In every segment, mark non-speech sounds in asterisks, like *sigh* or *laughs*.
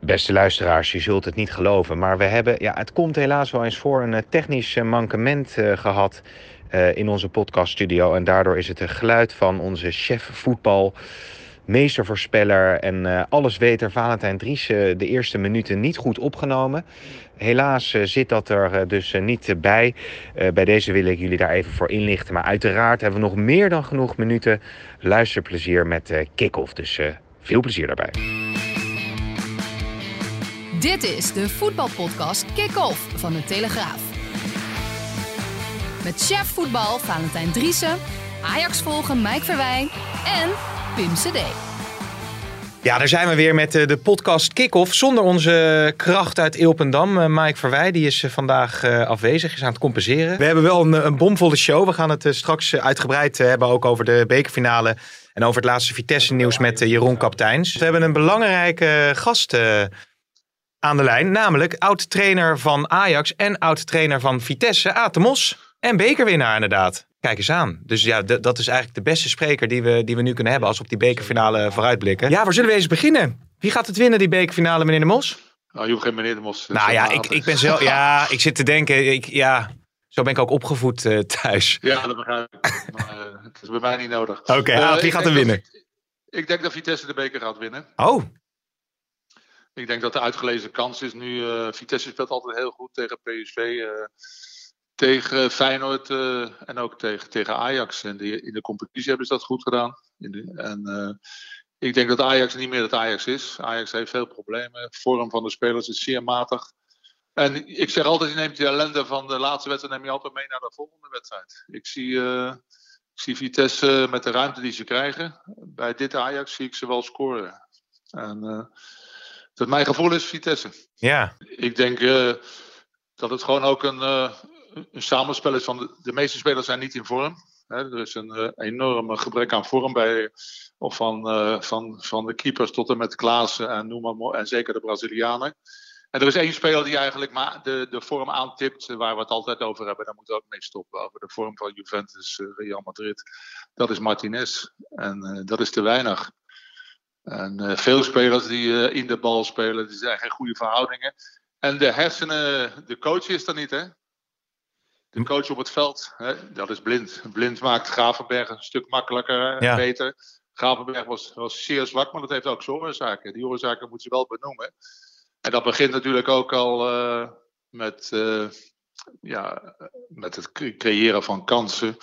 Beste luisteraars, je zult het niet geloven, maar we hebben, ja, het komt helaas wel eens voor, een eh, technisch eh, mankement uh, gehad in onze podcaststudio. En daardoor is het geluid van onze chef voetbal, meestervoorspeller en uh, allesweter Valentijn Dries de eerste minuten niet goed opgenomen. Helaas zit dat er dus niet bij. bij deze wil ik jullie daar even voor inlichten. Maar uiteraard hebben we nog meer dan genoeg minuten luisterplezier met kick-off. Dus veel plezier daarbij. Dit is de voetbalpodcast Kick-Off van de Telegraaf. Met chef voetbal Valentijn Driessen, Ajax volgen Mike Verwijn en Pim CD. Ja, daar zijn we weer met de podcast Kick-Off. Zonder onze kracht uit Ilpendam. Mike Verwij, die is vandaag afwezig, is aan het compenseren. We hebben wel een, een bomvolle show. We gaan het straks uitgebreid hebben ook over de bekerfinale. En over het laatste Vitesse-nieuws met Jeroen Kapteins. We hebben een belangrijke gast aan de lijn. Namelijk oud-trainer van Ajax en oud-trainer van Vitesse, Atemos. En bekerwinnaar inderdaad. Kijk eens aan. Dus ja, dat is eigenlijk de beste spreker die we, die we nu kunnen hebben als we op die bekerfinale vooruitblikken. Ja, waar zullen we eens beginnen? Wie gaat het winnen, die bekerfinale, meneer De Mos? Nou, je hoeft geen meneer De Mos. Nou ja, ik, ik ben zelf, ja, *laughs* ik zit te denken, ik, ja, zo ben ik ook opgevoed uh, thuis. Ja, dat begrijp ik. maar, uh, het is bij mij niet nodig. Oké, okay, uh, wie gaat er winnen? Dat, ik denk dat Vitesse de beker gaat winnen. Oh, ik denk dat de uitgelezen kans is nu. Uh, Vitesse speelt altijd heel goed tegen PSV, uh, tegen Feyenoord uh, en ook tegen, tegen Ajax. En die, in de competitie hebben ze dat goed gedaan. De, en ik denk dat Ajax niet meer het Ajax is. Ajax heeft veel problemen. vorm van de spelers is zeer matig. En ik zeg altijd, je neemt die ellende van de laatste wedstrijd neem je altijd mee naar de volgende wedstrijd. Ik zie, ik zie Vitesse met de ruimte die ze krijgen. Bij dit Ajax zie ik ze wel scoren. En dat mijn gevoel is Vitesse. Ja. Ik denk uh, dat het gewoon ook een, uh, een samenspel is van de, de, meeste spelers zijn niet in vorm. Hè, er is een uh, enorme gebrek aan vorm bij, of van, van, van de keepers tot en met Klaassen en noem maar en zeker de Brazilianen. En er is één speler die eigenlijk maar de, de vorm aantipt waar we het altijd over hebben. Daar moeten we ook mee stoppen. Over de vorm van Juventus, Real Madrid. Dat is Martinez. En dat is te weinig. En uh, veel spelers die uh, in de bal spelen, die zijn geen goede verhoudingen. En de hersenen, de coach is er niet, hè? De coach op het veld, hè? dat is blind. Blind maakt Gravenberg een stuk makkelijker en ja. beter. Gravenberg was, was zeer zwak, maar dat heeft ook zijn oorzaken. Die oorzaken moet je wel benoemen. En dat begint natuurlijk ook al uh, met, ja, met het creëren van kansen.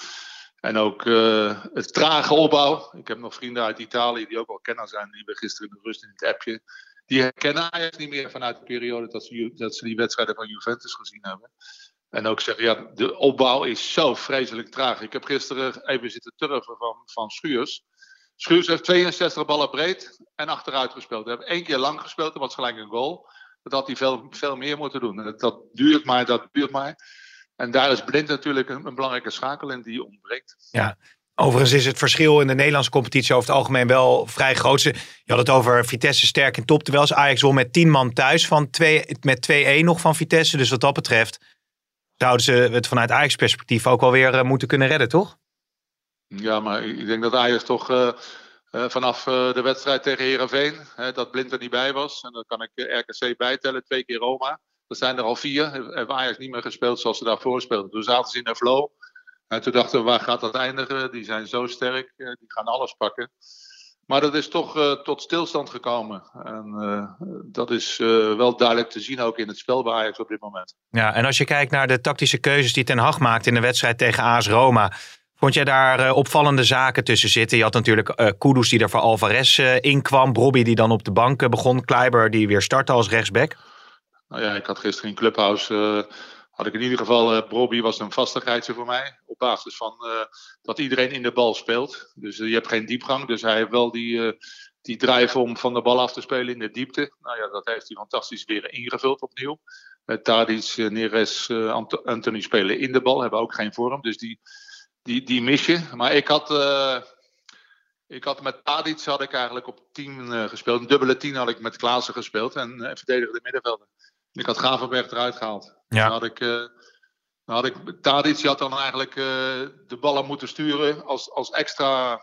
En ook uh, het trage opbouw. Ik heb nog vrienden uit Italië die ook al kenner zijn. Die hebben gisteren in de rust in het appje. Die herkennen Ajax niet meer vanuit de periode dat ze, dat die wedstrijden van Juventus gezien hebben. En ook zeggen, ja, de opbouw is zo vreselijk traag. Ik heb gisteren even zitten turven van, van Schuurs. Schuurs heeft 62 ballen breed en achteruit gespeeld. Hij heeft één keer lang gespeeld, dat was gelijk een goal. Dat had hij veel, veel meer moeten doen. En dat, dat duurt maar, dat duurt maar. En daar is Blind natuurlijk een, een belangrijke schakel in die ontbreekt. Ja, Overigens is het verschil in de Nederlandse competitie over het algemeen wel vrij groot. Je had het over Vitesse sterk in top. Terwijl Ajax won met 10 man thuis van 2, met 2-1 nog van Vitesse. Dus wat dat betreft zouden ze het vanuit Ajax perspectief ook wel weer uh, moeten kunnen redden, toch? Ja, maar ik denk dat Ajax toch uh, uh, vanaf de wedstrijd tegen Herenveen, dat Blind er niet bij was. En dan kan ik RKC bijtellen, twee keer Roma. Er zijn er al vier. Hebben Ajax niet meer gespeeld zoals ze daarvoor speelden. Toen zaten ze in een flow. En toen dachten we, waar gaat dat eindigen? Die zijn zo sterk, eh, die gaan alles pakken. Maar dat is toch uh, tot stilstand gekomen. En uh, dat is uh, wel duidelijk te zien ook in het spel bij Ajax op dit moment. Ja, en als je kijkt naar de tactische keuzes die Ten Hag maakt in de wedstrijd tegen AS Roma. Vond jij daar opvallende zaken tussen zitten? Je had natuurlijk Kudus die er voor Alvarez in kwam. Bobby die dan op de bank begon. Kleiber die weer startte als rechtsback. Nou ja, ik had gisteren in Clubhouse, uh, had ik in ieder geval, uh, was een vastigheidje voor mij. Op basis van uh, dat iedereen in de bal speelt. Dus je hebt geen diepgang. Dus hij heeft wel die, die drijven om van de bal af te spelen in de diepte. Nou ja, dat heeft hij fantastisch weer ingevuld opnieuw. Uh, Tadic, Neres, Anthony spelen in de bal, hebben ook geen vorm. Dus die, die, die mis je. Maar ik had, ik had met Tadic had ik eigenlijk op 10 gespeeld. Een dubbele 10 had ik met Klaassen gespeeld en uh, verdedigde middenvelder. Ik had Gavenberg eruit gehaald. Ja. Dan had ik, dan had ik Tadic had dan eigenlijk de ballen moeten sturen als, als extra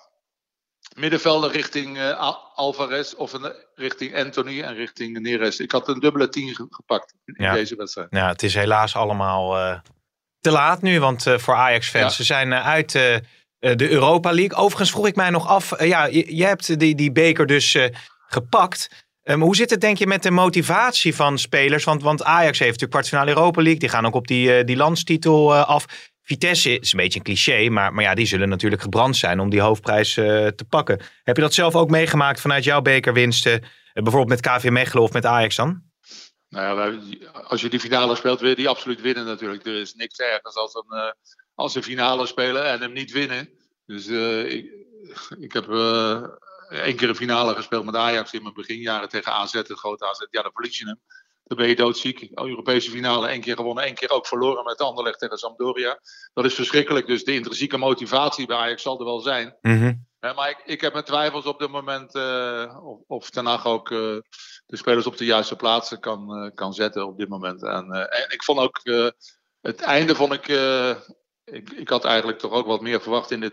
middenvelder richting uh, Alvarez of een, richting Anthony en richting Neres. Ik had een dubbele tien gepakt in Ja. deze wedstrijd. Ja, het is helaas allemaal eh, te laat nu, want eh, voor Ajax-fans, Ja. ze zijn eh, uit eh, eh, de Europa League. Overigens vroeg ik mij nog af, eh, ja, je, je hebt die, die beker dus eh, Ehm, hoe zit het denk je met de motivatie van spelers? Want, want Ajax heeft natuurlijk kwartfinale Europa League, die gaan ook op die, eh, die landstitel eh, af. Vitesse is een beetje een cliché, maar, maar ja, die zullen natuurlijk gebrand zijn om die hoofdprijs eh, te pakken. Heb je dat zelf ook meegemaakt vanuit jouw bekerwinsten? eh, bijvoorbeeld met KV Mechelen of met Ajax dan? Nou ja, als je die finale speelt, wil je die absoluut winnen natuurlijk. Er is niks ergers als een, eh, als een finale spelen en hem niet winnen. Dus eh, ik, ik heb eh één keer een finale gespeeld met Ajax in mijn beginjaren tegen AZ, het grote AZ. Ja, dan verlies je hem. Dan ben je doodziek. Europese finale, één keer gewonnen, één keer ook verloren met Anderlecht tegen Sampdoria. Dat is verschrikkelijk. Dus de intrinsieke motivatie bij Ajax zal er wel zijn. Mhm. Ja, maar ik, ik heb mijn twijfels op dit moment eh, of, of Ten Hag ook eh, de spelers op de juiste plaatsen kan, eh, kan zetten op dit moment. En, eh, en ik vond ook eh, het einde vond ik, eh, ik. Ik had eigenlijk toch ook wat meer verwacht in de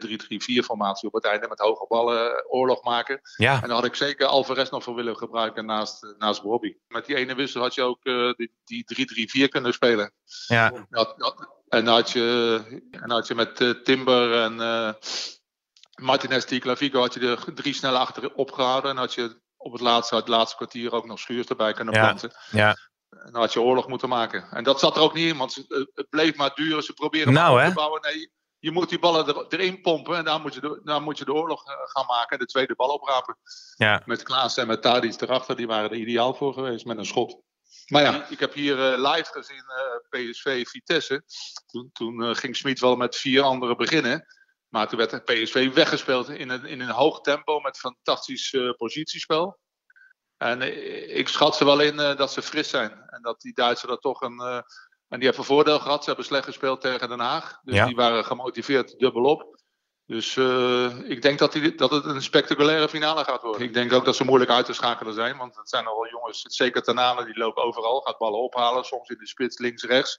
3-3-4 formatie op het einde met hoge ballen eh, oorlog maken. Ja, En daar had ik zeker Alvarez nog voor willen gebruiken naast, eh, naast Bobby. Met die ene wissel had je ook eh, die, die 3-3-4 kunnen spelen. ja. Dat- dat- en dan had je, en dan had je met Timber en Martinez die Clavico had je er drie snel achter opgehouden. En had je op het laatste, het laatste kwartier ook nog Schuurs erbij kunnen Ja. planten. ja. En dan had je oorlog moeten maken. En dat zat er ook niet in, want het bleef maar duren. Ze probeerden Nou, te bouwen. Nee, je moet die ballen er, erin pompen en daar moet je de, daar moet je de oorlog eh, gaan maken. En de tweede bal oprapen. Ja. Met Klaas en met Tadic erachter, die waren er ideaal voor geweest met een schot. Maar ja, ik heb hier eh, live gezien eh, PSV Vitesse. Toen, toen ging Smit wel met vier anderen beginnen. Maar toen werd PSV weggespeeld in een, in een hoog tempo met fantastisch positiespel. En eh, ik schat ze wel in eh, dat ze fris zijn. En dat die Duitsers dat toch een. eh, en die hebben voordeel gehad. Ze hebben slecht gespeeld tegen Den Haag. Dus Ja. die waren gemotiveerd dubbelop. Dus ik denk dat, die, dat het een spectaculaire finale gaat worden. Ik denk ook dat ze moeilijk uit te schakelen zijn. Want het zijn nogal jongens, zeker Tanane, die lopen overal. Gaat ballen ophalen, soms in de spits links, rechts.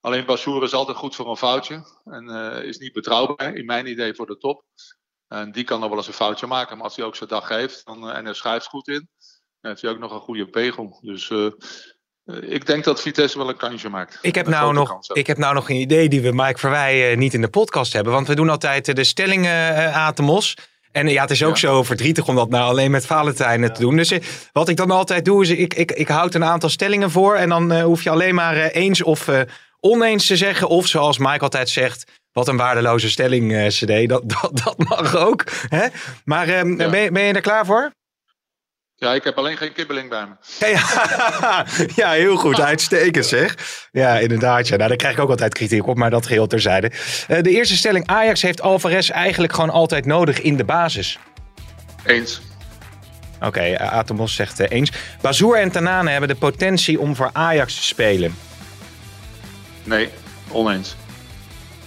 Alleen Bassoer is altijd goed voor een foutje. En is niet betrouwbaar, in mijn idee, voor de top. En die kan nog wel eens een foutje maken. Maar als hij ook zijn dag heeft dan, en er schuift goed in, heeft hij ook nog een goede pegel. Dus eh, eh, ik denk dat Vitesse wel een kansje maakt. Ik heb, nou nog, ik heb nou nog een idee die we Mike Verwij eh, niet in de podcast hebben. Want we doen altijd de stellingen eh Atemos. En ja, het is ook Ja. zo verdrietig om dat nou alleen met Valentijn eh, te doen. Dus wat ik dan altijd doe, is ik, ik, ik houd een aantal stellingen voor. En dan eh, hoef je alleen maar eens of eh, oneens te zeggen. Of zoals Mike altijd zegt, wat een waardeloze stelling, eh, CD. Dat, *laughs* dat, dat mag ook. Hè? Maar eh, Ja. ben, je- ben je er klaar voor? Ja, ik heb alleen geen kibbeling bij me. Ja, *laughs* ja, heel goed. Uitstekend zeg. Ja, inderdaad. Ja. Nou, daar krijg ik ook altijd kritiek op, maar dat geheel terzijde. Eh, de eerste stelling. Ajax heeft Alvarez eigenlijk gewoon altijd nodig in de basis. Eens. Oké, eh, Atemos zegt eh, eens. Bazoer en Tanane hebben de potentie om voor Ajax te spelen. Nee, oneens.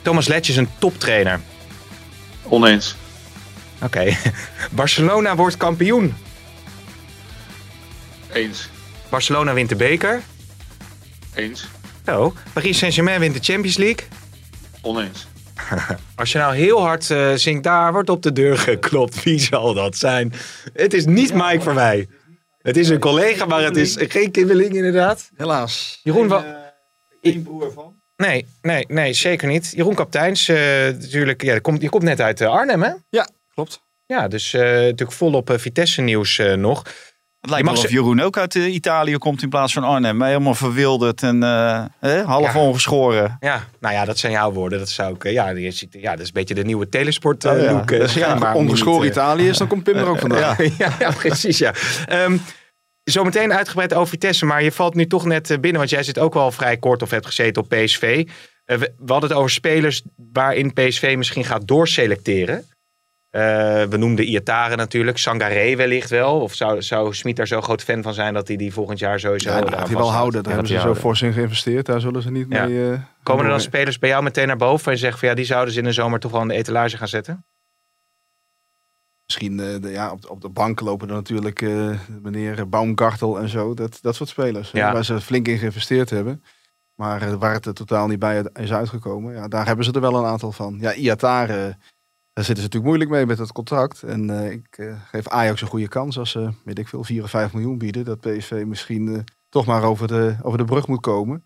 Thomas Letch is een toptrainer. Oneens. Oké. *laughs* Barcelona wordt kampioen. Eens. Barcelona wint de beker. Eens. Zo. Paris Saint-Germain wint de Champions League. Oneens. *laughs* Als je nou heel hard eh, zingt, daar wordt op de deur geklopt. Wie zal dat zijn? Het is niet Mike Verwij. Het is een collega, maar het is geen kibbeling inderdaad. Helaas. Jeroen, wa- Eén broer van. nee, nee, nee, zeker niet. Jeroen Kapteins, eh, natuurlijk, ja, die komt, die komt net uit eh, Arnhem, hè? Ja, klopt. Ja, dus eh, natuurlijk volop eh, Vitesse-nieuws eh, nog. Het lijkt mag me of Jeroen ook uit eh, Italië komt in plaats van Arnhem. Helemaal verwilderd en eh, half Ja. ongeschoren. Ja, nou ja, dat zijn jouw woorden. Dat zou ik, eh, ja, die ziet- ja, dat is een beetje de nieuwe telesport Oh ja, look. ja, die ongeschoren niet, Italië is, dan komt Pim er ook vandaan. *laughs* ja, precies, ja. Ehm, zometeen uitgebreid over Vitesse, maar je valt nu toch net binnen, want jij zit ook wel vrij kort of hebt gezeten op PSV. We hadden het over spelers waarin PSV misschien gaat doorselecteren. Eh, we noemden Iatare natuurlijk. Sangaré wellicht wel. Of zou, zou Smit daar zo groot fan van zijn dat hij die volgend jaar sowieso... Ja, dat hij wel houden. Daar Ja, hebben ze zo fors in geïnvesteerd. Daar zullen ze niet Ja. mee... eh, Komen er dan spelers bij jou meteen naar boven en je zegt van ja, die zouden ze in de zomer toch wel in de etalage gaan zetten? Misschien eh, de, ja, op, de- op de bank lopen er natuurlijk meneer Baumgartel en zo. Dat, dat soort spelers. Ja. Waar ze flink in geïnvesteerd hebben. Maar waar het er totaal niet bij is uitgekomen. Ja, daar hebben ze er wel een aantal van. Ja, Iatare, daar zitten ze natuurlijk moeilijk mee met het contract. En eh, ik eh, geef Ajax een goede kans als ze, weet ik veel, 4 of 5 miljoen bieden. Dat PSV misschien eh, toch maar over de, over de brug moet komen.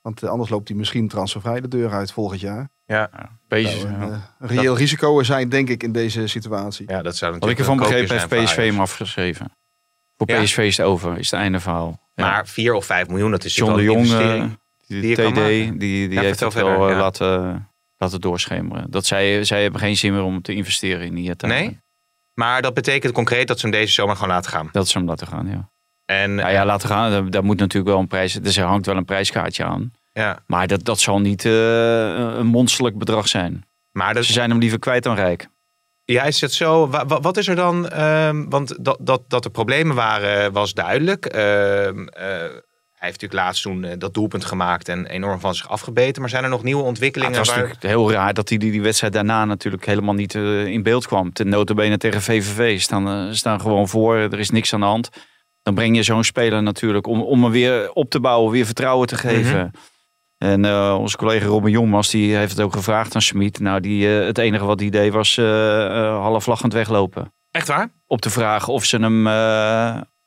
Want anders loopt hij misschien transfervrij de deur uit volgend jaar. Ja, Beetje, een, reëel risico zijn, denk ik, in deze situatie. ja dat zou Wat ik natuurlijk ervan begrepen heeft PSV hem afgeschreven. Voor Ja. PSV is het over, is het einde verhaal. Ja. Maar 4 of 5 miljoen, dat is John de natuurlijk Jong, wel een investering. die, TD, die, die Ja, heeft het wel verder, ja. laten, laten doorschemeren. Dat zij, zij hebben geen zin meer om te investeren in die Iatare. Nee? Maar dat betekent concreet dat ze hem deze zomer gewoon laten gaan. Dat ze hem laten gaan, ja. En Nou ja, laten gaan. Daar, moet natuurlijk wel een prijs... Dus er hangt wel een prijskaartje aan. ja, Maar dat, dat zal niet eh, een monsterlijk bedrag zijn. maar dat, Ze zijn hem liever kwijt dan rijk. ja, is het zo? Wa- wa- wat is er dan? ehm, want dat, dat, dat er problemen waren, was duidelijk. Ehm, eh, hij heeft natuurlijk laatst toen eh, dat doelpunt gemaakt en enorm van zich afgebeten. Maar zijn er nog nieuwe Ja, ontwikkelingen? het was waar- natuurlijk heel raar dat hij die, die wedstrijd daarna natuurlijk helemaal niet eh, in beeld kwam. Ten notabene tegen VVV staan, eh, staan gewoon voor. Er is niks aan de hand. Dan breng je zo'n speler natuurlijk om, om hem weer op te bouwen, weer vertrouwen te geven. En onze collega Robin Jongmas die heeft het ook gevraagd aan Smit. Nou, die, het enige wat hij deed was half lachend weglopen. Echt waar? Op te vragen of ze hem,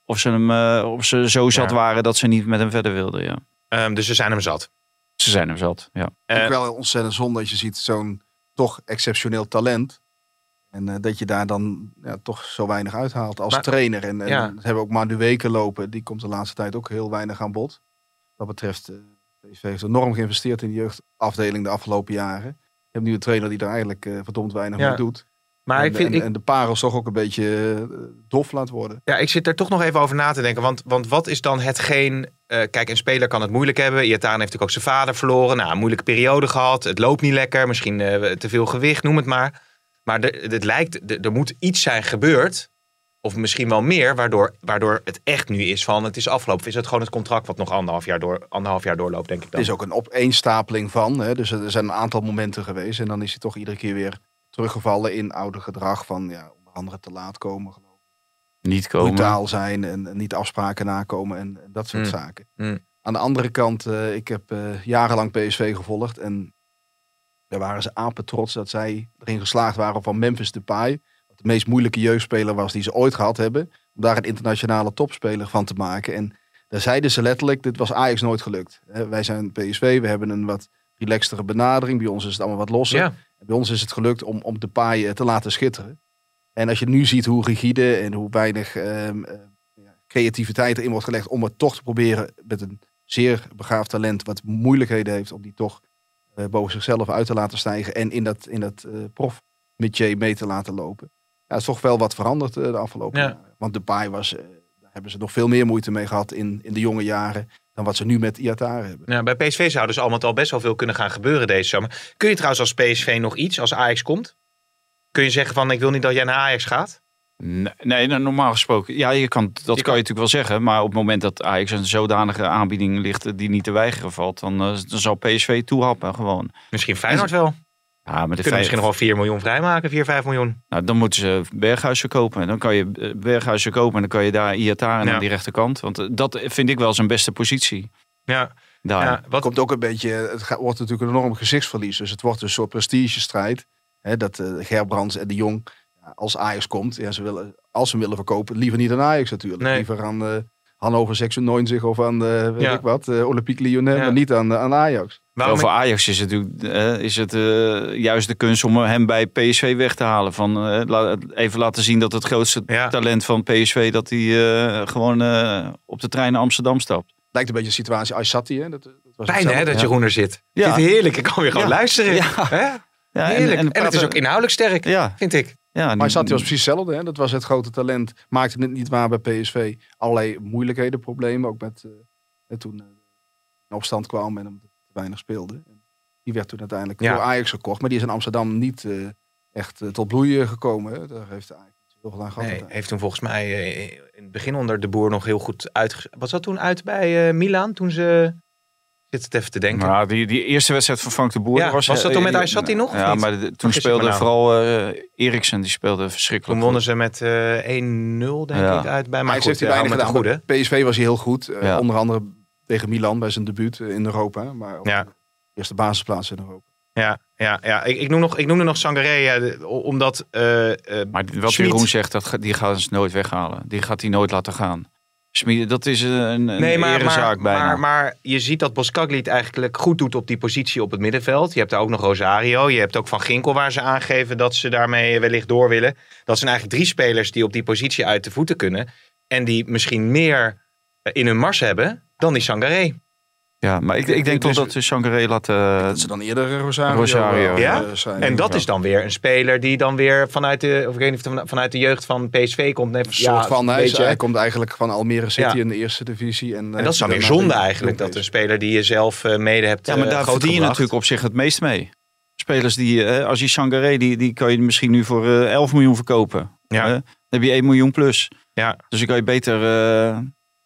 of ze hem eh, of ze zo zat Ja. waren dat ze niet met hem verder wilden. Ja. Ehm, dus ze zijn hem zat. Ze zijn hem zat. Ja. Eh, ook wel ontzettend zonde dat je ziet zo'n toch exceptioneel talent. En eh, dat je daar dan ja, toch zo weinig uithaalt als Maar- trainer. En, en Ja. we hebben ook maar de weken lopen. Die komt de laatste tijd ook heel weinig aan bod. Wat betreft, PSV heeft enorm geïnvesteerd in de jeugdafdeling de afgelopen jaren. Je hebt nu een trainer die er eigenlijk verdomd weinig Ja. mee doet. Maar en, ik, vind, en, ik, en de parels toch ook een beetje eh, dof laat worden. Ja, ik zit er toch nog even over na te denken. Want, want wat is dan hetgeen... eh, kijk, een speler kan het moeilijk hebben. Iatane heeft natuurlijk ook zijn vader verloren. Nou, een moeilijke periode gehad. Het loopt niet lekker. Misschien eh, te veel gewicht, noem het maar. Maar het lijkt, er- er moet iets zijn gebeurd. Of misschien wel meer, waardoor, waardoor het echt nu is van... het is afgelopen. Of is het gewoon het contract wat nog anderhalf jaar, door, anderhalf jaar doorloopt, denk ik dan. Het is ook een opeenstapeling van. Hè, dus er zijn een aantal momenten geweest. En dan is hij toch iedere keer weer teruggevallen in oude gedrag. Van ja, onder andere te laat komen. geloof ik. Niet komen. brutaal zijn en, en niet afspraken nakomen en, en dat soort Mm. zaken. Mm. Aan de andere kant, eh, ik heb eh, jarenlang PSV gevolgd en daar waren ze apen trots dat zij erin geslaagd waren van Memphis Depay, wat de meest moeilijke jeugdspeler was die ze ooit gehad hebben, om daar een internationale topspeler van te maken. En daar zeiden ze letterlijk, dit was Ajax nooit gelukt. Hè, wij zijn PSV, we hebben een wat relaxtere benadering, bij ons is het allemaal wat losser. Ja, Bij ons is het gelukt om, om Depay eh, te laten schitteren. En als je nu ziet hoe rigide en hoe weinig ehm, eh, creativiteit erin wordt gelegd om het toch te proberen met een zeer begaafd talent wat moeilijkheden heeft om die toch eh, boven zichzelf uit te laten stijgen en in dat, in dat eh prof mee te laten lopen. Ja, is toch wel wat veranderd de afgelopen Ja. jaren. Want Depay was, eh, daar hebben ze nog veel meer moeite mee gehad in, in de jonge jaren dan wat ze nu met Iatare hebben. Ja, bij PSV zou dus al met al best wel veel kunnen gaan gebeuren deze zomer. Kun je trouwens als PSV nog iets, als Ajax komt? Kun je zeggen van ik wil niet dat jij naar Ajax gaat? Nee, nee, nou, normaal gesproken. Ja, je kan, dat kan, kan- je natuurlijk wel zeggen. Maar op het moment dat Ajax een zodanige aanbieding ligt die niet te weigeren valt, dan, eh, dan zal PSV toehappen gewoon. Misschien Feyenoord wel. Ja, maar de Kunnen vijf- misschien nog wel 4 miljoen vrijmaken, 4, 5 miljoen. nou, dan moeten ze Berghuis verkopen. En dan kan je eh, Berghuis verkopen en dan kan je daar Iataren Ja. aan die rechterkant. Want eh, dat vind ik wel zijn beste positie. Ja, Daar. ja wat, komt ook een beetje, het gaat, wordt natuurlijk een enorm gezichtsverlies. Dus het wordt een soort prestigestrijd. Hè, dat eh Gerbrands en de Jong, ja, als Ajax komt, ja, ze willen, als ze hem willen verkopen, liever niet aan Ajax natuurlijk. Nee. Liever aan eh Hannover 96 of aan eh, weet Ja. ik wat, eh, Olympique Lyonnais, Ja. maar niet aan, aan Ajax. waarom Wel, voor Ajax is het, natuurlijk, eh, is het eh, juist de kunst om hem bij PSV weg te halen. Van, eh, even laten zien dat het grootste Ja. talent van PSV... dat hij eh, gewoon eh, op de trein naar Amsterdam stapt. Lijkt een beetje de situatie Aysati, hè? Dat, dat was hè, dat Ja. Jeroen er zit. Ja. Zit heerlijk, ik kan weer gewoon Ja. luisteren. Ja. Hè? Ja, Heerlijk. En, het is ook inhoudelijk sterk, Ja, vind ik. Ja Maar Aysati was precies hetzelfde. Hè? Dat was het grote talent. Maakte het niet waar bij PSV. Allerlei moeilijkheden, problemen. Ook met eh, toen eh, opstand kwam en hem te weinig speelde. Die werd toen uiteindelijk Ja. door Ajax gekocht. Maar die is in Amsterdam niet, eh, echt eh, tot bloeien gekomen. Hè. Daar heeft hij eigenlijk niet zoveel aan gehad. Nee, heeft toen volgens mij eh, in het begin onder de boer nog heel goed uit. Was dat toen uit bij eh, Milan? Toen ze. Zit het even te denken. Nou, die, die eerste wedstrijd van Frank de Boer. Ja, was dat toen met eh, Aysati nog, of Ja, niet? maar de- toen Vergis speelde nou? vooral eh Eriksen, die speelde verschrikkelijk. Toen wonnen goed. ze met eh 1-0, denk Ja. ik, uit bij. Maar goed, heeft hij eh, weinig gedaan. met de goede. Bij PSV was hij heel goed. eh, Ja. Onder andere tegen Milan bij zijn debuut eh, in Europa. Maar op Ja. de eerste basisplaats in Europa. Ja, ja, ja. Ik, ik, noem nog, ik noemde nog Sangaré, omdat... eh, eh, Maar wat Schmid- Jeroen zegt, dat, die gaan ze nooit weghalen. Die gaat hij nooit laten gaan. Dat is een, een Nee, maar, erezaak maar, bijna. maar, maar je ziet dat Boskagli het eigenlijk goed doet op die positie op het middenveld. Je hebt daar ook nog Rosario. Je hebt ook Van Ginkel waar ze aangeven dat ze daarmee wellicht door willen. Dat zijn eigenlijk drie spelers die op die positie uit de voeten kunnen. En die misschien meer eh, in hun mars hebben dan die Sangaré. Ja, maar ik, ik denk toch Dus- dat de Sangaré laat... eh, Dat ze dan eerder Rosario, Rosario, eh, ja. eh, zijn. En dat Ja. is dan weer een speler die dan weer vanuit de, of ik weet niet vanuit de jeugd van PSV komt. Nee, Een soort van, hij, is- weet je, hij komt eigenlijk van Almere City Ja. in de eerste divisie. En, En dat is dan weer zonde eigenlijk. Dat een speler die je zelf eh, mede hebt Ja, maar eh, daar verdien je natuurlijk op zich het meest mee. Spelers die, eh, als je Sangaré, die, die kan je misschien nu voor eh 11 miljoen verkopen. Ja. Eh, dan heb je 1 miljoen plus. Ja. Dus dan kan je beter eh,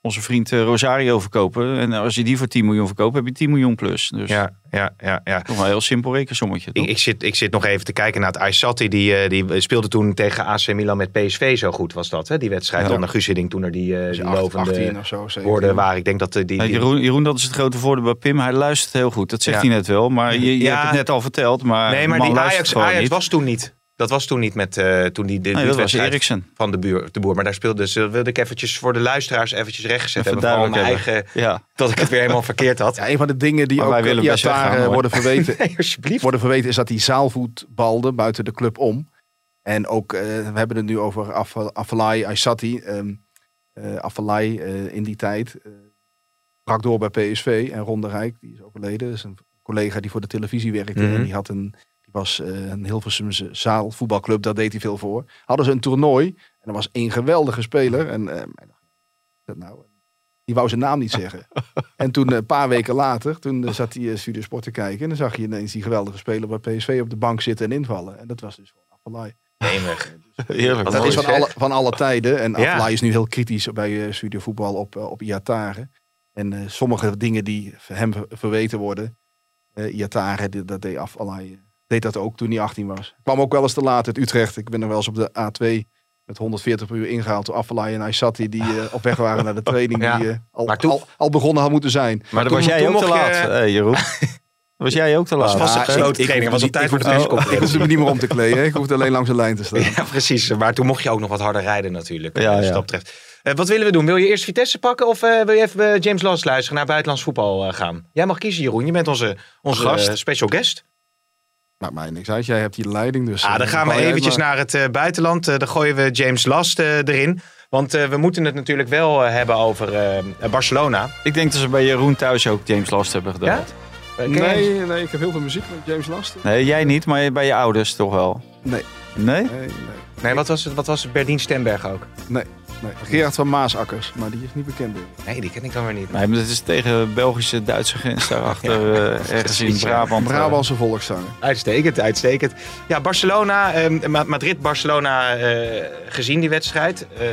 onze vriend eh, Rosario verkopen. En als je die voor 10 miljoen verkoopt, heb je 10 miljoen plus. Dus Ja, ja, ja, ja. toch wel een heel simpel rekensommetje. toch? Ik, ik, zit, ik zit nog even te kijken naar het Aysati. Die, eh, die speelde toen tegen AC Milan met PSV zo goed was dat. Hè? Die wedstrijd Ja. onder Guus Hiddink toen er die, eh die lovende 18 of zo. 17. woorden waren. Ik denk dat die... Jeroen, Jeroen, dat is het grote voordeel bij Pim. Hij luistert heel goed. Dat zegt Ja. hij net wel. Maar je, je Ja. hebt het net al verteld. Maar nee, maar man die Ajax, Ajax was toen niet. Dat was toen niet met eh, toen die de Nee, dat was wedstrijd Eriksen. van de, buur, de boer. Maar daar speelde dus, dat wilde ik eventjes voor de luisteraars eventjes rechtgezet Even hebben. Vooral mijn eigen, Ja. dat ik het weer helemaal verkeerd had. Ja, een van de dingen die Maar wij ook weggaan, hoor. worden verweten, *laughs* Nee, alsjeblieft. worden verweten is dat hij zaalvoetbalde buiten de club om. En ook, eh, we hebben het nu over Af- Afellay Aysati. ehm eh, eh, in die tijd eh, brak door bij PSV. En Ron de Rijk, die is overleden, is een collega die voor de televisie werkte. Mhm. En die had een, die was eh, een Hilversumse zaalvoetbalclub, daar deed hij veel voor. Hadden ze een toernooi en er was één geweldige speler. En eh, ik dacht, dat nou? Die wou zijn naam niet zeggen. *laughs* en toen, eh, een paar weken later, toen zat hij uh, Studio Sport te kijken. En dan zag je ineens die geweldige speler bij PSV op de bank zitten en invallen. En dat was dus gewoon Afellay. Enig. *laughs* *laughs* Heerlijk. Dat is van alle, van alle tijden. En Ja. Is nu heel kritisch bij eh Studio Voetbal op, op Iatare. En eh, sommige dingen die hem ver- verweten worden. eh Iatare, dit- dat deed Afellay. Eh, deed dat ook toen hij 18 was. Kwam ook wel eens te laat uit Utrecht. Ik ben er wel eens op de A2 met 140 per uur ingehaald door Afellay en Aysati. Die eh, op weg waren naar de *laughs* training. Ja. Die eh, al, toen- al, al begonnen had moeten zijn. Maar dan toen- was jij toen ook te laat, eh, Jeroen. *laughs* was jij ook te laat. was vast een Ja, gesloten ik- ik training. was op tijd voor de persconferentie. Ik hoefde me niet meer om te kleden. Ik hoefde alleen langs de lijn te staan. *laughs* Ja, precies. Maar toen mocht je ook nog wat harder rijden natuurlijk. Ja, dus ja. dat betreft. Eh, wat willen we doen? Wil je eerst Vitesse pakken of eh, wil je even James Last luisteren naar buitenlands voetbal eh, gaan? Jij mag kiezen Jeroen. Je bent onze, onze Gast. eh, special guest. Maakt mij niks uit. Jij hebt hier de leiding. Dus, Ah, eh, dan gaan we eventjes maar. naar het eh, buitenland. Eh, dan gooien we James Last eh, erin. Want eh, we moeten het natuurlijk wel eh, hebben over eh, Barcelona. Ik denk dat ze bij Jeroen thuis ook James Last hebben gedaan. Ja? Eh, Nee, nee, ik heb heel veel muziek met James Last. Nee, jij niet, maar bij je ouders toch wel. Nee. Nee? Nee, nee, Nee, wat was het? Wat was het? Berdien Stemberg ook? nee. Gerard van Maasakkers, maar die is niet bekend. Nee, die ken ik dan weer niet. Nee, maar dat is tegen Belgische, Duitse grens daarachter. eh, ergens in ja. Brabant. eh. Brabantse volkszanger. Uitstekend, uitstekend. Ja, Barcelona, eh, Ma- Madrid-Barcelona eh, gezien die wedstrijd. eh,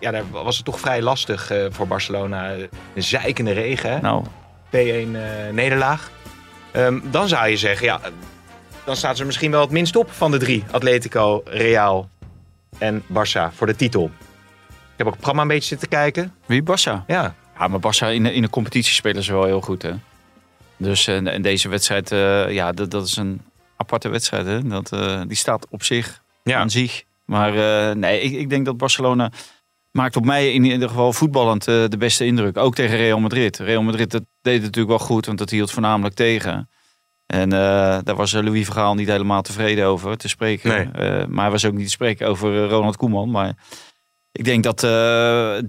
ja, daar was het toch vrij lastig eh, voor Barcelona. Een zeikende regen, hè? Nou, 2-1 eh, nederlaag. Ehm, dan zou je zeggen, ja, dan staat ze misschien wel het minst op van de drie. Atletico, Real en Barça voor de titel. Ik heb ook het programma een beetje zitten kijken. wie Barça? Ja, Ja, maar Barça in de, in de competitie spelen ze wel heel goed, hè. Dus en, en deze wedstrijd, eh, ja, dat, dat is een aparte wedstrijd, hè. Dat, eh, die staat op zich, ja. aan zich. Maar eh, nee, ik, ik denk dat Barcelona maakt op mij in ieder geval voetballend eh, de beste indruk. Ook tegen Real Madrid. Real Madrid dat deed het natuurlijk wel goed, want dat hield voornamelijk tegen. En eh, daar was eh, Louis Vergaal niet helemaal tevreden over te spreken. Nee. Eh, maar hij was ook niet te spreken over Ronald Koeman. Maar ik denk dat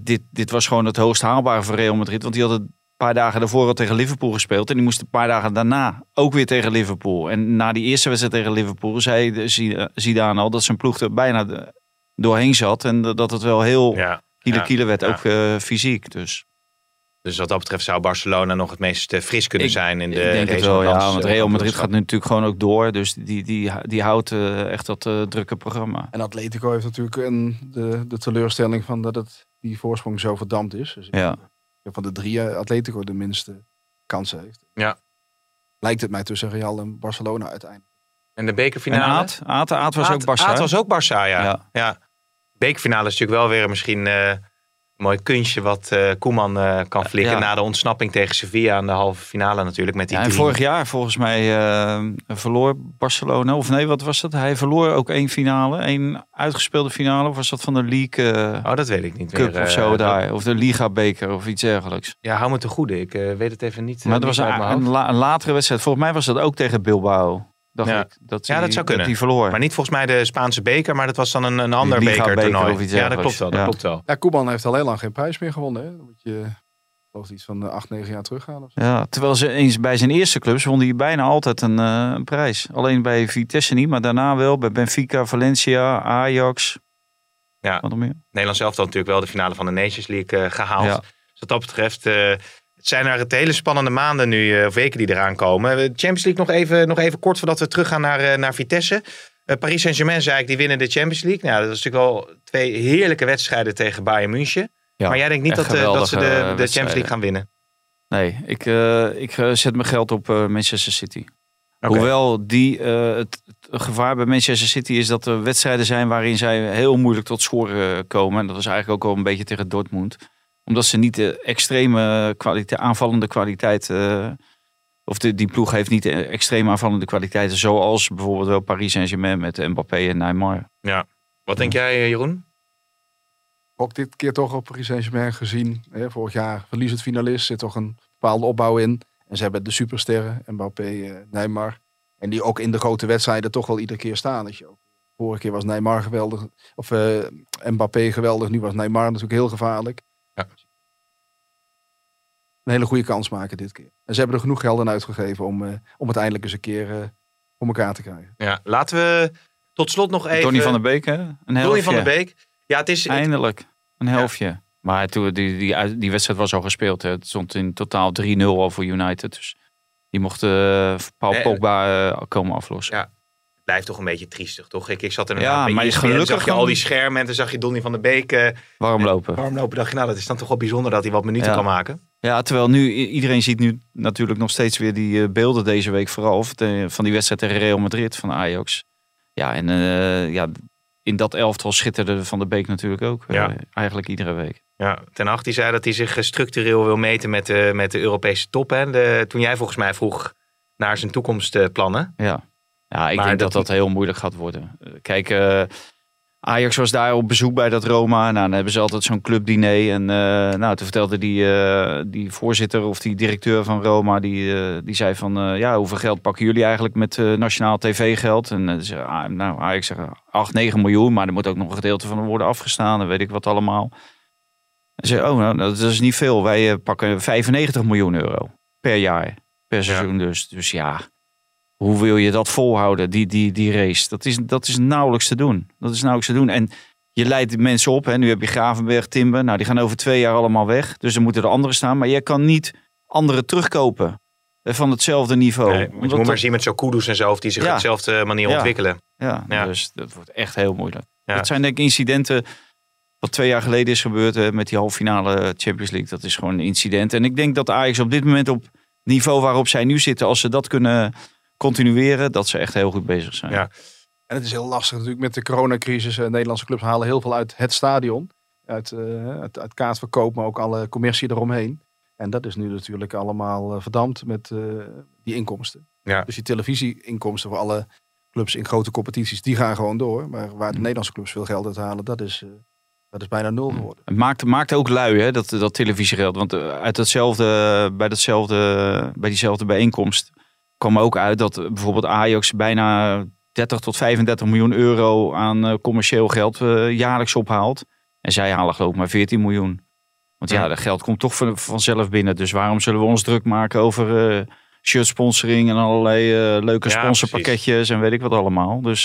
dit, dit was gewoon het hoogst haalbare voor Real Madrid. Want die had het een paar dagen daarvoor al tegen Liverpool gespeeld. En die moest een paar dagen daarna ook weer tegen Liverpool. En na die eerste wedstrijd tegen Liverpool zei Zidane al dat zijn ploeg er bijna doorheen zat. En dat het wel heel ja. kiele Ja, kiele werd, ja. ook fysiek. Dus Dus wat dat betreft zou Barcelona nog het meest eh, fris kunnen Ik- zijn in de ik denk het wel, ja. Want Real Madrid gaat nu natuurlijk gewoon ook door. Dus die, die, die houdt eh, echt dat eh, drukke programma. En Atletico heeft natuurlijk een, de, de teleurstelling van dat het, die voorsprong zo verdampt is. Dus Ja. van de drie Atletico de minste kansen heeft. Ja. Lijkt het mij tussen Real en Barcelona uiteindelijk. En de En bekerfinale? Aad? Aad, Aad was ook Barça. Aad was ook Barça, ja. Ja. ja. Bekerfinale is natuurlijk wel weer misschien eh, mooi kunstje wat eh, Koeman eh, kan flikken. Ja. Na de ontsnapping tegen Sevilla aan de halve finale natuurlijk. Met die Ja, en vorig jaar volgens mij eh, verloor Barcelona, of nee, wat was dat? Hij verloor ook één finale, één uitgespeelde finale. Of was dat van de League Oh, dat weet ik niet Cup meer. of zo daar? Of de Liga Beker of iets dergelijks. Ja, hou me te goede. Ik weet het even niet. Maar dat was een, een, la- een latere wedstrijd. Volgens mij was dat ook tegen Bilbao. Dacht Ja. ik. Dat Ja, dat zou kunnen. Die verloor. Maar niet volgens mij de Spaanse beker, maar dat was dan een, een ander beker bekertoernooi. of iets ja, dat klopt wel. Dat Ja. klopt wel. Ja, Koeman heeft al heel lang geen prijs meer gewonnen. Hè? Dan moet je geloof iets van eh, acht, negen jaar teruggaan. Of zo. Ja, terwijl ze eens bij zijn eerste clubs won hij bijna altijd een, eh, een prijs. Alleen bij Vitesse niet, maar daarna wel. Bij Benfica, Valencia, Ajax. Ja. Wat meer? Nederland zelf dan natuurlijk wel de finale van de Nations League eh, gehaald. Ja. Dus wat dat betreft eh, het zijn er het hele spannende maanden nu, eh, of weken die eraan komen. Eh, Champions League nog even, nog even kort voordat we teruggaan naar, eh, naar Vitesse. Paris Saint-Germain zei ik, die winnen de Champions League. Nou, dat is natuurlijk wel twee heerlijke wedstrijden tegen Bayern München. Ja, maar jij denkt niet dat, dat ze de, de Champions League gaan winnen? Nee, ik, ik zet mijn geld op Manchester City. Hoewel die, het, het gevaar bij Manchester City is dat er wedstrijden zijn waarin zij heel moeilijk tot scoren komen. En dat is eigenlijk ook wel een beetje tegen Dortmund. Omdat ze niet de extreme kwaliteit, aanvallende kwaliteit. eh, of de, die ploeg heeft niet de extreme aanvallende kwaliteiten. Zoals bijvoorbeeld wel Paris Saint-Germain met Mbappé en Neymar. Wat denk jij, eh, Jeroen? Ook dit keer toch op Paris Saint-Germain gezien. Hè? Vorig jaar verlies het finalist. Zit toch een bepaalde opbouw in. En ze hebben de supersterren. Mbappé, eh, Neymar. En die ook in de grote wedstrijden toch wel iedere keer staan. Dat je ook, vorige keer was Neymar geweldig. Of eh, Mbappé geweldig. Nu was Neymar natuurlijk heel gevaarlijk. Een hele goede kans maken dit keer. En ze hebben er genoeg geld aan uitgegeven om, eh, om het eindelijk eens een keer eh om elkaar te krijgen. Ja, laten we tot slot nog even... Donny van der Beek, hè? Een Donny helftje. van der Beek. Ja, het is... Eindelijk. Een helftje. Maar toen, die, die, die wedstrijd was al gespeeld. Hè. Het stond in totaal 3-0 al voor United. Dus die mocht eh Paul Nee, Pogba eh, komen aflossen. Ja. blijft toch een beetje triestig, toch? Ik, ik zat er Ja, maar ESPN, gelukkig zag je al dan- die schermen en toen zag je Donny van der Beek eh, Warm lopen. warm lopen. dacht je, nou, dat is dan toch wel bijzonder dat hij wat minuten Ja. kan maken. Ja, terwijl nu iedereen ziet nu natuurlijk nog steeds weer die eh, beelden deze week vooral van die wedstrijd tegen Real Madrid van Ajax. Ja, en eh, ja, in dat elftal schitterde Van de Beek natuurlijk ook. eh, eigenlijk iedere week. Ja, Ten Hag die zei dat hij zich structureel wil meten met de, met de Europese top. Hè? De, toen jij volgens mij vroeg naar zijn toekomstplannen. Ja, ja ik Maar denk dat dat- heel moeilijk gaat worden. Kijk, Ajax was daar op bezoek bij dat Roma. Nou, dan hebben ze altijd zo'n clubdiner. En eh, nou, toen vertelde die, eh, die voorzitter of die directeur van Roma, die, eh, die zei van, ja, hoeveel geld pakken jullie eigenlijk met nationaal tv-geld? En ze, ah, nou, Ajax zegt 8, 9 miljoen, maar er moet ook nog een gedeelte van worden afgestaan. En weet ik wat allemaal. En zei, oh, nou, dat is niet veel. Wij pakken 95 miljoen euro per jaar, per seizoen dus. Dus ja, hoe wil je dat volhouden, die, die, die race? Dat is, dat is nauwelijks te doen. Dat is nauwelijks te doen. En je leidt mensen op. Hè. Nu heb je Gravenberg, Timber. Nou, die gaan over twee jaar allemaal weg. Dus er moeten er anderen staan. Maar je kan niet anderen terugkopen van hetzelfde niveau. Nee, want je moet maar dat- zien met zo'n Kudus en zo of die zich Ja. op dezelfde manier Ja. ontwikkelen. ja, Ja. dus dat wordt echt heel moeilijk. Het zijn denk ik incidenten wat twee jaar geleden is gebeurd hè, met die halve finale Champions League. Dat is gewoon een incident. En ik denk dat Ajax op dit moment op niveau waarop zij nu zitten, als ze dat kunnen continueren, dat ze echt heel goed bezig zijn. Ja. En het is heel lastig natuurlijk met de coronacrisis. Eh, Nederlandse clubs halen heel veel uit het stadion. Uit, eh, uit, uit kaartverkoop, maar ook alle commercie eromheen. En dat is nu natuurlijk allemaal eh, verdampt met eh, die inkomsten. Ja. Dus die televisieinkomsten voor alle clubs in grote competities, die gaan gewoon door. Maar waar de Mm. Nederlandse clubs veel geld uit halen, dat is, eh, dat is bijna nul geworden. Het maakt, maakt ook lui, hè, dat, dat televisiegeld. Want uit hetzelfde, bij, datzelfde, bij diezelfde bijeenkomst kwam ook uit dat eh, bijvoorbeeld Ajax bijna 30 tot 35 miljoen euro aan eh, commercieel geld eh, jaarlijks ophaalt. En zij halen geloof ik maar 14 miljoen. Want ja, Ja. dat geld komt toch van, vanzelf binnen. Dus waarom zullen we ons druk maken over shirt sponsoring en allerlei leuke Ja, sponsorpakketjes en weet ik wat allemaal. Dus,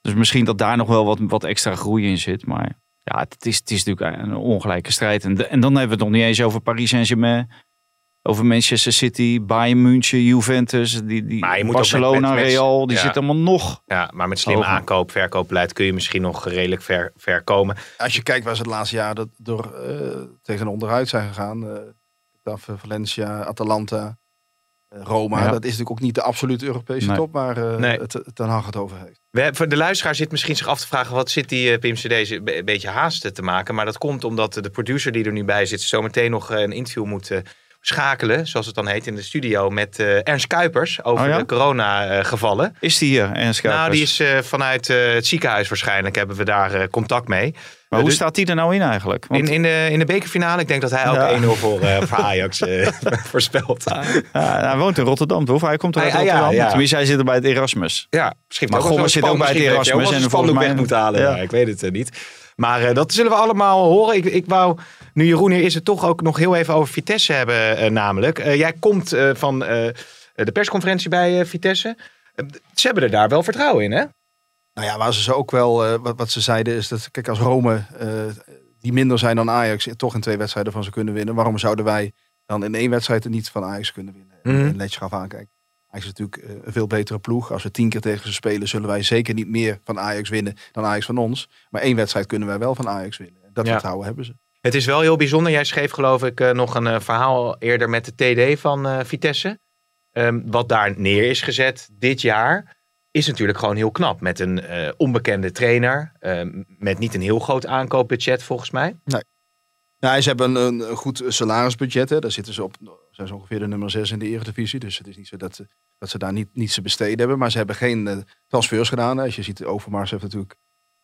dus misschien dat daar nog wel wat, wat extra groei in zit. Maar Ja, het is, het is natuurlijk een ongelijke strijd. En, de- en dan hebben we het nog niet eens over Paris Saint-Germain. Over Manchester City, Bayern München, Juventus, die, die Maar je moet ook Barcelona, met- met- met- Real. Die ja. zitten allemaal nog. Ja, maar met slim aankoop, verkoopbeleid kun je misschien nog redelijk ver, ver komen. Als je kijkt waar ze het laatste jaar dat door, eh, tegen onderuit zijn gegaan. eh Getafe, Valencia, Atalanta, eh, Roma. Ja. Dat is natuurlijk ook niet de absolute Europese Nee. top waar eh, Nee. het, het Haag het over heeft. We, hebben- voor de luisteraar zit misschien zich af te vragen... wat zit die eh, Pim CD een beetje haast te maken. Maar dat komt omdat de producer die er nu bij zit... zometeen nog een interview moet eh, schakelen, zoals het dan heet in de studio... met eh, Ernst Kuipers over Oh ja? de corona-gevallen. Is die hier, Ernst nou, Kuipers? die is eh, vanuit eh, het ziekenhuis waarschijnlijk... hebben we daar contact mee. Maar hoe dus- staat die er nou in eigenlijk? Want, In, in, de, in de bekerfinale, ik denk dat hij ook Ja. 1-0 voor, voor *laughs* Ajax *laughs* voorspelt. Hij woont in Rotterdam, toch? Hij komt uit Ah, Rotterdam. ja. Tenminste, hij zit er bij het Erasmus. Ja, misschien Maar Gommers zit ook bij het Erasmus en en volgens mij- weg moet halen. Ik weet het niet. Maar eh, dat zullen we allemaal horen. Ik, ik wou, nu Jeroen hier is, het toch ook nog heel even over Vitesse hebben eh, namelijk. Eh, jij komt van de persconferentie bij Vitesse. Ze hebben er daar wel vertrouwen in, hè? Nou ja, waar ze ze ook wel, wat, wat ze zeiden is dat, kijk als Rome, die minder zijn dan Ajax, toch in twee wedstrijden van ze kunnen winnen. Waarom zouden wij dan in één wedstrijd er niet van Ajax kunnen winnen? Mhm. En Letje gaf aan, kijk, Ajax is natuurlijk eh, een veel betere ploeg. Als we tien keer tegen ze spelen, zullen wij zeker niet meer van Ajax winnen dan Ajax van ons. Maar één wedstrijd kunnen wij wel van Ajax winnen. Dat Ja. vertrouwen hebben ze. Het is wel heel bijzonder. Jij schreef geloof ik eh, nog een eh, verhaal eerder met de TD van Vitesse. Ehm, wat daar neer is gezet dit jaar is natuurlijk gewoon heel knap. Met een onbekende trainer. ehm, met niet een heel groot aankoopbudget volgens mij. Nou, ze hebben een, een goed salarisbudget. Hè. Daar zitten ze op, zijn ze ongeveer de nummer 6 in de Eredivisie. Dus het is niet zo dat, ze- dat ze daar niet, niets te besteden hebben. Maar ze hebben geen eh, transfers gedaan. Als je ziet, Overmars heeft natuurlijk,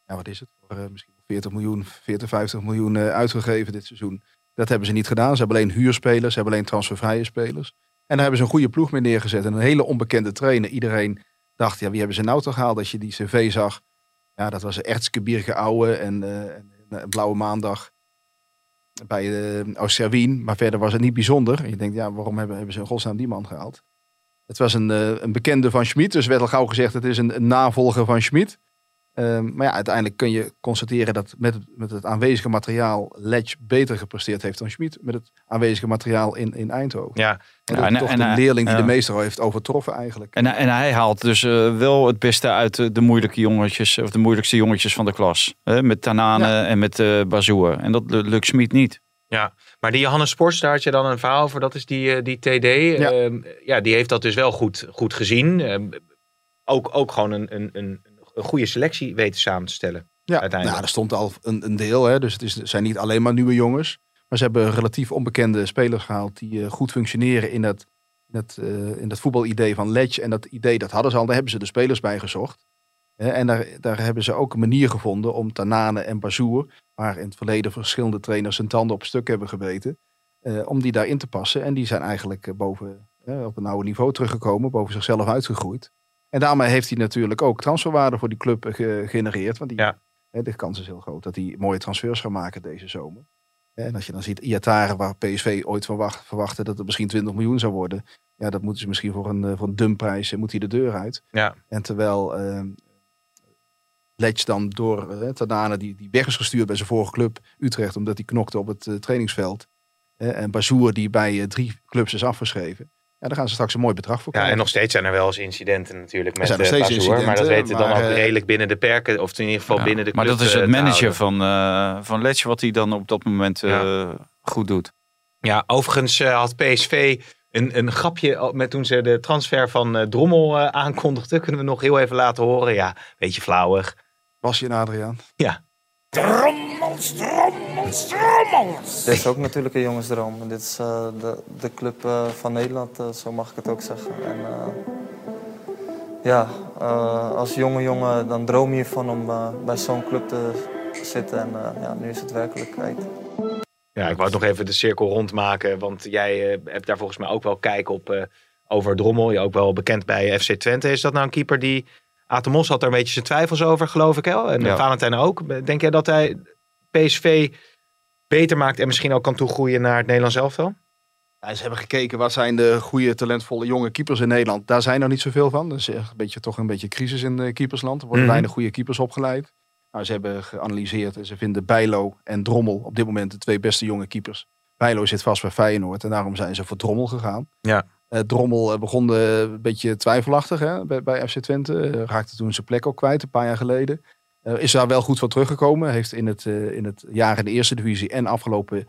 ja, wat is het, voor, eh, misschien 40 miljoen, 40, 50 miljoen eh, uitgegeven dit seizoen. Dat hebben ze niet gedaan. Ze hebben alleen huurspelers, ze hebben alleen transfervrije spelers. En daar hebben ze een goede ploeg mee neergezet. En een hele onbekende trainer. Iedereen dacht, ja, wie hebben ze nou toch gehaald? Als je die cv zag, ja, dat was een Erzgebirge Ouwe eh, en Blauwe Maandag bij uh, Oost-Servien. Maar verder was het niet bijzonder. En je denkt, ja, waarom hebben, hebben ze in godsnaam die man gehaald? Het was een, eh, een bekende van Schmid. Dus werd al gauw gezegd, het is een, een navolger van Schmid. Ehm, maar ja, uiteindelijk kun je constateren dat met het, met het aanwezige materiaal Ledge beter gepresteerd heeft dan Schmid. Met het aanwezige materiaal in, in Eindhoven. Ja, En Ja, en- toch en de leerling die de meester al heeft overtroffen eigenlijk. En, en hij haalt dus eh, wel het beste uit de, de moeilijke jongetjes, of de moeilijkste jongetjes van de klas. Hè, met Tanane en met eh Bazoer. En dat lu- lukt Smit niet. Ja, maar die Johannes Sports, daar had je dan een verhaal over. Dat is die, eh, die TD. Ja. ja, die heeft dat dus wel goed, goed gezien. Ehm, ook, ook gewoon een, een, een, een goede selectie weten samen te stellen. Ja, uiteindelijk. nou, er stond al een, een deel. Hè, dus het, is, het zijn niet alleen maar nieuwe jongens. Maar ze hebben relatief onbekende spelers gehaald die eh, goed functioneren in dat, in dat, eh, in dat voetbalidee van Ledge. En dat idee, dat hadden ze al. Daar hebben ze de spelers bij gezocht. Hè, en daar, daar hebben ze ook een manier gevonden om Tanane en Bazoer, waar in het verleden verschillende trainers hun tanden op stuk hebben gebeten, eh, om die daarin te passen. En die zijn eigenlijk boven, eh, op een oude niveau teruggekomen, boven zichzelf uitgegroeid. En daarmee heeft hij natuurlijk ook transferwaarde voor die club eh, ge- gegenereerd. Want die, Ja. Hè, de kans is heel groot dat hij mooie transfers gaat maken deze zomer. En als je dan ziet Iatare, waar PSV ooit verwacht, verwachtte dat het misschien 20 miljoen zou worden. Ja, dat moeten ze misschien voor een, eh, voor een dumprijs, eh, moet hij de deur uit. Ja. En terwijl eh Ledge dan door Tadane, die, die weg is gestuurd bij zijn vorige club Utrecht, omdat hij knokte op het trainingsveld. En Bazoer, die bij drie clubs is afgeschreven. Ja, daar gaan ze straks een mooi bedrag voor Ja, krijgen. en nog steeds zijn er wel eens incidenten natuurlijk met zijn nog eh, Bazoer, Maar dat weten dan maar, ook eh, redelijk binnen de perken. Of in ieder geval Ja, binnen de maar club dat is eh, het te manager van, eh van Letje, wat hij dan op dat moment eh, goed doet. Ja, overigens eh, had PSV een, een grapje met toen ze de transfer van eh, Drommel eh, aankondigden. Kunnen we nog heel even laten horen. Ja, beetje flauwig. Was je en Adriaan? Ja, Dit is ook natuurlijk een jongensdroom. Dit is eh, de, de club eh, van Nederland, eh, zo mag ik het ook zeggen. En, eh, ja, eh, als jonge jongen dan droom je van om eh, bij zo'n club te zitten. En eh, ja, nu is het werkelijkheid. ja ik wou nog even de cirkel rondmaken. Want jij eh, hebt daar volgens mij ook wel kijk op eh, over Drommel. Je ook wel bekend bij FC Twente. Is dat nou een keeper die... Atemos had daar een beetje zijn twijfels over, geloof ik. Hè? En Ja. Valentijn ook. Denk jij dat hij PSV beter maakt en misschien ook kan toegroeien naar het Nederlands elftal? Ja, ze hebben gekeken wat zijn de goede, talentvolle jonge keepers in Nederland. Daar zijn er niet zoveel van. Dus een beetje, toch een beetje crisis in de keepersland. Er worden Mhm. weinig goede keepers opgeleid. Nou, ze hebben geanalyseerd en ze vinden Bijlo en Drommel op dit moment de twee beste jonge keepers. Bijlo zit vast bij Feyenoord en daarom zijn ze voor Drommel gegaan. Ja. Eh, Drommel eh, begon eh, een beetje twijfelachtig hè, bij, bij FC Twente. Eh, raakte toen zijn plek ook kwijt, een paar jaar geleden. Eh, is daar wel goed van teruggekomen. Heeft in het, eh, in het jaar in de eerste divisie en afgelopen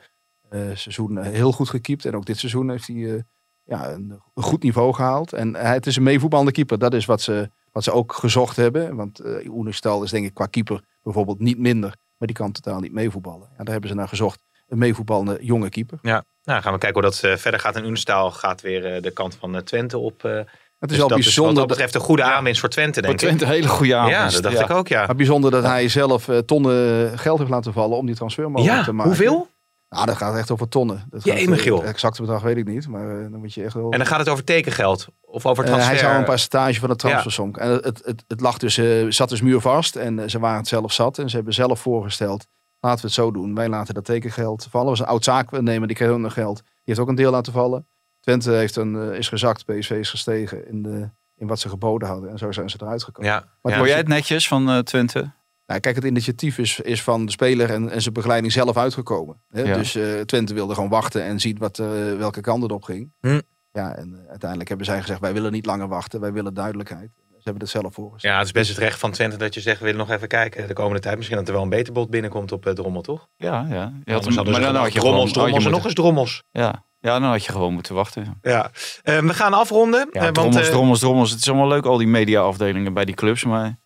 eh, seizoen heel goed gekiept. En ook dit seizoen heeft hij ja, een, goed niveau gehaald. En het is een meevoetballende keeper. Dat is wat ze, wat ze ook gezocht hebben. Want uh, Oenestal is denk ik qua keeper bijvoorbeeld niet minder. Maar die kan totaal niet meevoetballen. Ja, daar hebben ze naar gezocht. Een meevoetballende jonge keeper. Ja, nou gaan we kijken hoe dat verder gaat. En Unestaal gaat weer de kant van Twente op. Het is dus wel dat is wat bijzonder. dat betreft een goede aanwinst voor Twente, Voor denk ik. Twente een hele goede avond. Ja, dat dacht ik ook, ja. Maar bijzonder dat hij zelf eh, tonnen geld heeft laten vallen om die transfer mogelijk Ja, te maken. hoeveel? Nou, dat gaat echt over tonnen. Dat gaat, emig, eh. Het exacte bedrag weet ik niet, maar eh, dan moet je echt wel... En dan gaat het over tekengeld. Of over transfer. hij zou een percentage van de transfersom. En het, het, het, het lag dus, zat dus muurvast en ze waren het zelf zat. En ze hebben zelf voorgesteld, laten we het zo doen. Wij laten dat tekengeld vallen. Dat was een oud zaaknemer, die kreeg ook nog geld. Die heeft ook een deel laten vallen. Twente heeft een, eh, is gezakt, PSV is gestegen in, de, in wat ze geboden hadden. En zo zijn ze eruit gekomen. Ja, Maar ja. Vond jij het netjes van eh, Twente? Nou, kijk, het initiatief is, is van de speler en, en zijn begeleiding zelf uitgekomen. Hè? Ja. Dus eh, Twente wilde gewoon wachten en zien wat, welke kant het op ging. Hm. Ja, en uiteindelijk hebben zij gezegd, wij willen niet langer wachten, wij willen duidelijkheid. Ze hebben het zelf voorgesteld. ja, het is best het recht van Twente dat je zegt, we willen nog even kijken de komende tijd. Misschien dat er wel een beter bod binnenkomt op Drommel, toch? Ja, ja. Je had maar dan had je drommels, en nog eens drommels. Ja. Ja, dan had je gewoon moeten wachten. Ja. Eh, we gaan afronden. Ja, eh, want, drommels, eh, drommels, drommels. Het is allemaal leuk, al die mediaafdelingen bij die clubs. Maar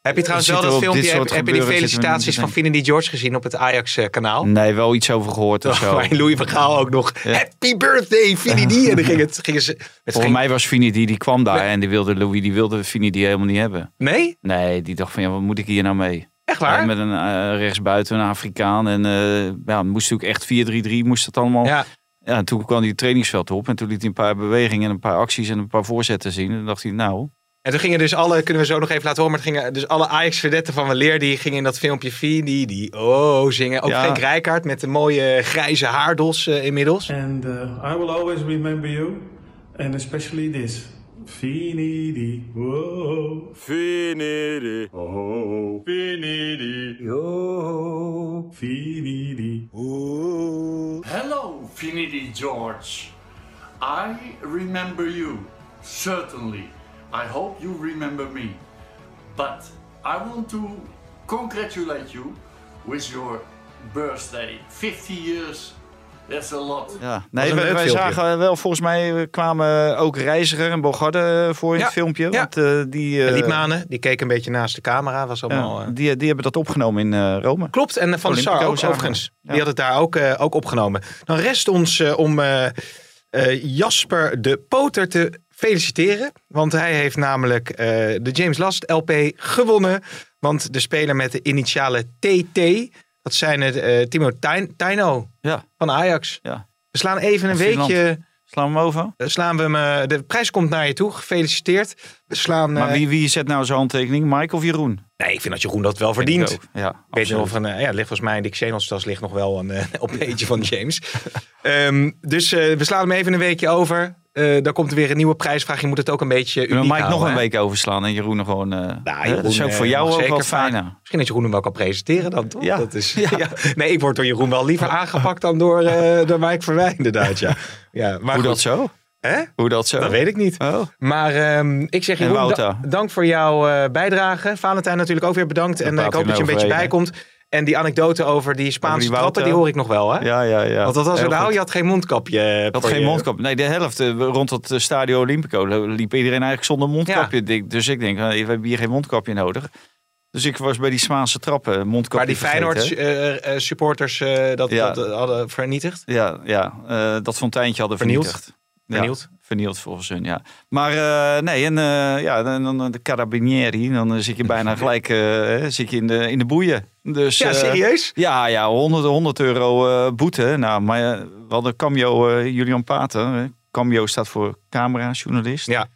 heb je trouwens wel dat filmpje, heb, je die felicitaties van Finidi George gezien op het Ajax-kanaal? nee, wel iets over gehoord of zo. Waar Louis van Gaal ook nog, Ja. happy birthday Finidi. En dan ging het, gingen ze, ging, mij was Fini die, die kwam daar en die wilde Louis, die wilde Fini die helemaal niet hebben. nee? Nee, die dacht van ja, wat moet ik hier nou mee? Echt waar? Ja, met een eh, rechtsbuiten, een Afrikaan. En eh ja, moest natuurlijk echt 4-3-3, moest het allemaal. Ja. Ja, en toen kwam hij het trainingsveld op en toen liet hij een paar bewegingen en een paar acties en een paar voorzetten zien. En toen dacht hij, nou, En toen gingen dus alle, kunnen we zo nog even laten horen, maar het gingen dus alle Ajax-verdetten van Weleer, die gingen in dat filmpje Fini, die oh zingen. Ook Ja. Frank Rijkaard met de mooie grijze haardos eh, inmiddels. And uh, I will always remember you, and especially this. Finidi, whoa. Finidi, oh. Finidi, oh. Finidi, oh. Hello, Finidi George. I remember you, certainly. I hope you remember me. But I want to congratulate you with your birthday. 50 years, that's a lot. ja. Nee, een wij, zagen wel, volgens mij kwamen ook Reiziger en Bogarde voor in Ja, het filmpje. ja. Want eh, die, eh, Liedmanen, die keek een beetje naast de camera, was ja, allemaal... eh, die, die hebben dat opgenomen in eh, Rome. Klopt, en Van der Sar ook overigens. Ja. Die had het daar ook, eh, ook opgenomen. Dan rest ons eh, om eh, eh, Jasper de Poter te feliciteren. Want hij heeft namelijk eh, de James Last LP gewonnen. Want de speler met de initialen TT, dat zijn het eh, Timo Taino Ja, van Ajax. Ja. We slaan even een Van Finland. weekje, slaan we hem over. eh, slaan we hem, eh, de prijs komt naar je toe, gefeliciteerd. We slaan, Maar wie, wie zet nou zo'n handtekening? Mike of Jeroen? nee, ik vind dat Jeroen dat wel verdient. ik. Ja, Ik weet een, eh, ja, ligt volgens mij in Dick Channels tas ligt nog wel een eh, *laughs* LP'tje van *laughs* James. Ehm, dus we slaan hem even een weekje over. Eh dan komt er weer een nieuwe prijsvraag. Je moet het ook een beetje uniek Mike nog houden, een hè? week overslaan en Jeroen er gewoon... eh? Jeroen, dat is ook eh, voor jou mag ook wel fijn. Misschien dat Jeroen hem wel kan presenteren dan, toch? Ja. Dat is, *laughs* Ja. *laughs* ja. Nee, ik word door Jeroen wel liever *laughs* aangepakt dan door, eh door Mike Verwij, inderdaad. Ja. Ja, maar Hoe goed. dat zo? Hè? Hoe dat zo? Dat weet ik niet. Oh. Maar ehm, ik zeg En Jeroen, da- dank voor jouw eh, bijdrage. Valentijn natuurlijk ook weer bedankt. En eh, ik hoop dat je een nou beetje overheen, bijkomt. En die anekdote over die Spaanse die trappen, die hoor ik nog wel, hè? Ja, ja, ja. Want wat was er nou? Je had geen mondkapje. eh, had geen je- mondkap. Nee, de helft eh, rond het eh, Stadio Olimpico liep iedereen eigenlijk zonder mondkapje. Ik- Dus ik denk, we hebben hier geen mondkapje nodig. Dus ik was bij die Spaanse trappen mondkapje Waar die. Feyenoord supporters dat, Ja. dat hadden vernietigd. Ja, ja eh, dat fonteintje hadden Vernield. vernietigd. Ja, Vernield. Vernield volgens hun, ja. Maar eh, nee, en eh, ja, dan, dan de carabinieri, dan eh, zit je bijna *laughs* gelijk zit je in, de, in de boeien. Dus, Ja, serieus? ja, ja, 100, 100 euro boete. Nou, maar eh, we hadden Camio, Julian Pater. hè. Camio staat voor camerajournalist. Ja.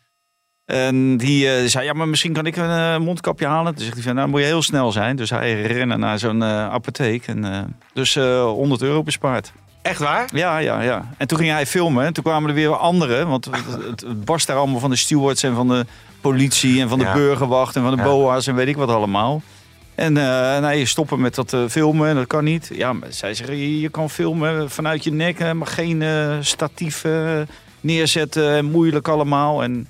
En die zei, ja, maar misschien kan ik een mondkapje halen. Toen zegt hij van, nou moet je heel snel zijn. Dus hij rende naar zo'n apotheek. En, dus eh 100 euro bespaard. Echt waar? Ja, ja, ja. En toen ging hij filmen. En toen kwamen er weer anderen. Want het, barst daar allemaal van de stewards en van de politie en van de Ja. burgerwacht en van de Ja. BOA's en weet ik wat allemaal. En uh, nee, stoppen met dat uh, filmen, dat kan niet. Ja, maar zij zeggen, je, je kan filmen vanuit je nek, maar geen uh, statief neerzetten. Moeilijk allemaal. En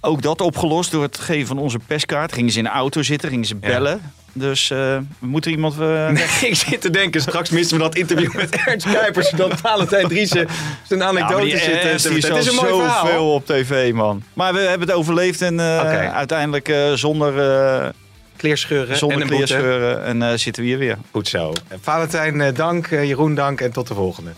ook dat opgelost door het geven van onze perskaart. Gingen ze in de auto zitten, gingen ze bellen. Ja. Dus uh, we moeten iemand... Uh... *laughs* Nee, ik zit te denken, straks missen we dat interview met Ernst Kuipers... dat Valentijn Driessen zijn anekdote ja, zit. Ernst, die het is een mooi veel op tv, man. Maar we hebben het overleefd en uh, okay. uiteindelijk zonder... kleerscheuren zonder en kleerscheuren en zitten we hier weer. Goed zo. Valentijn, dank. Jeroen, dank en tot de volgende.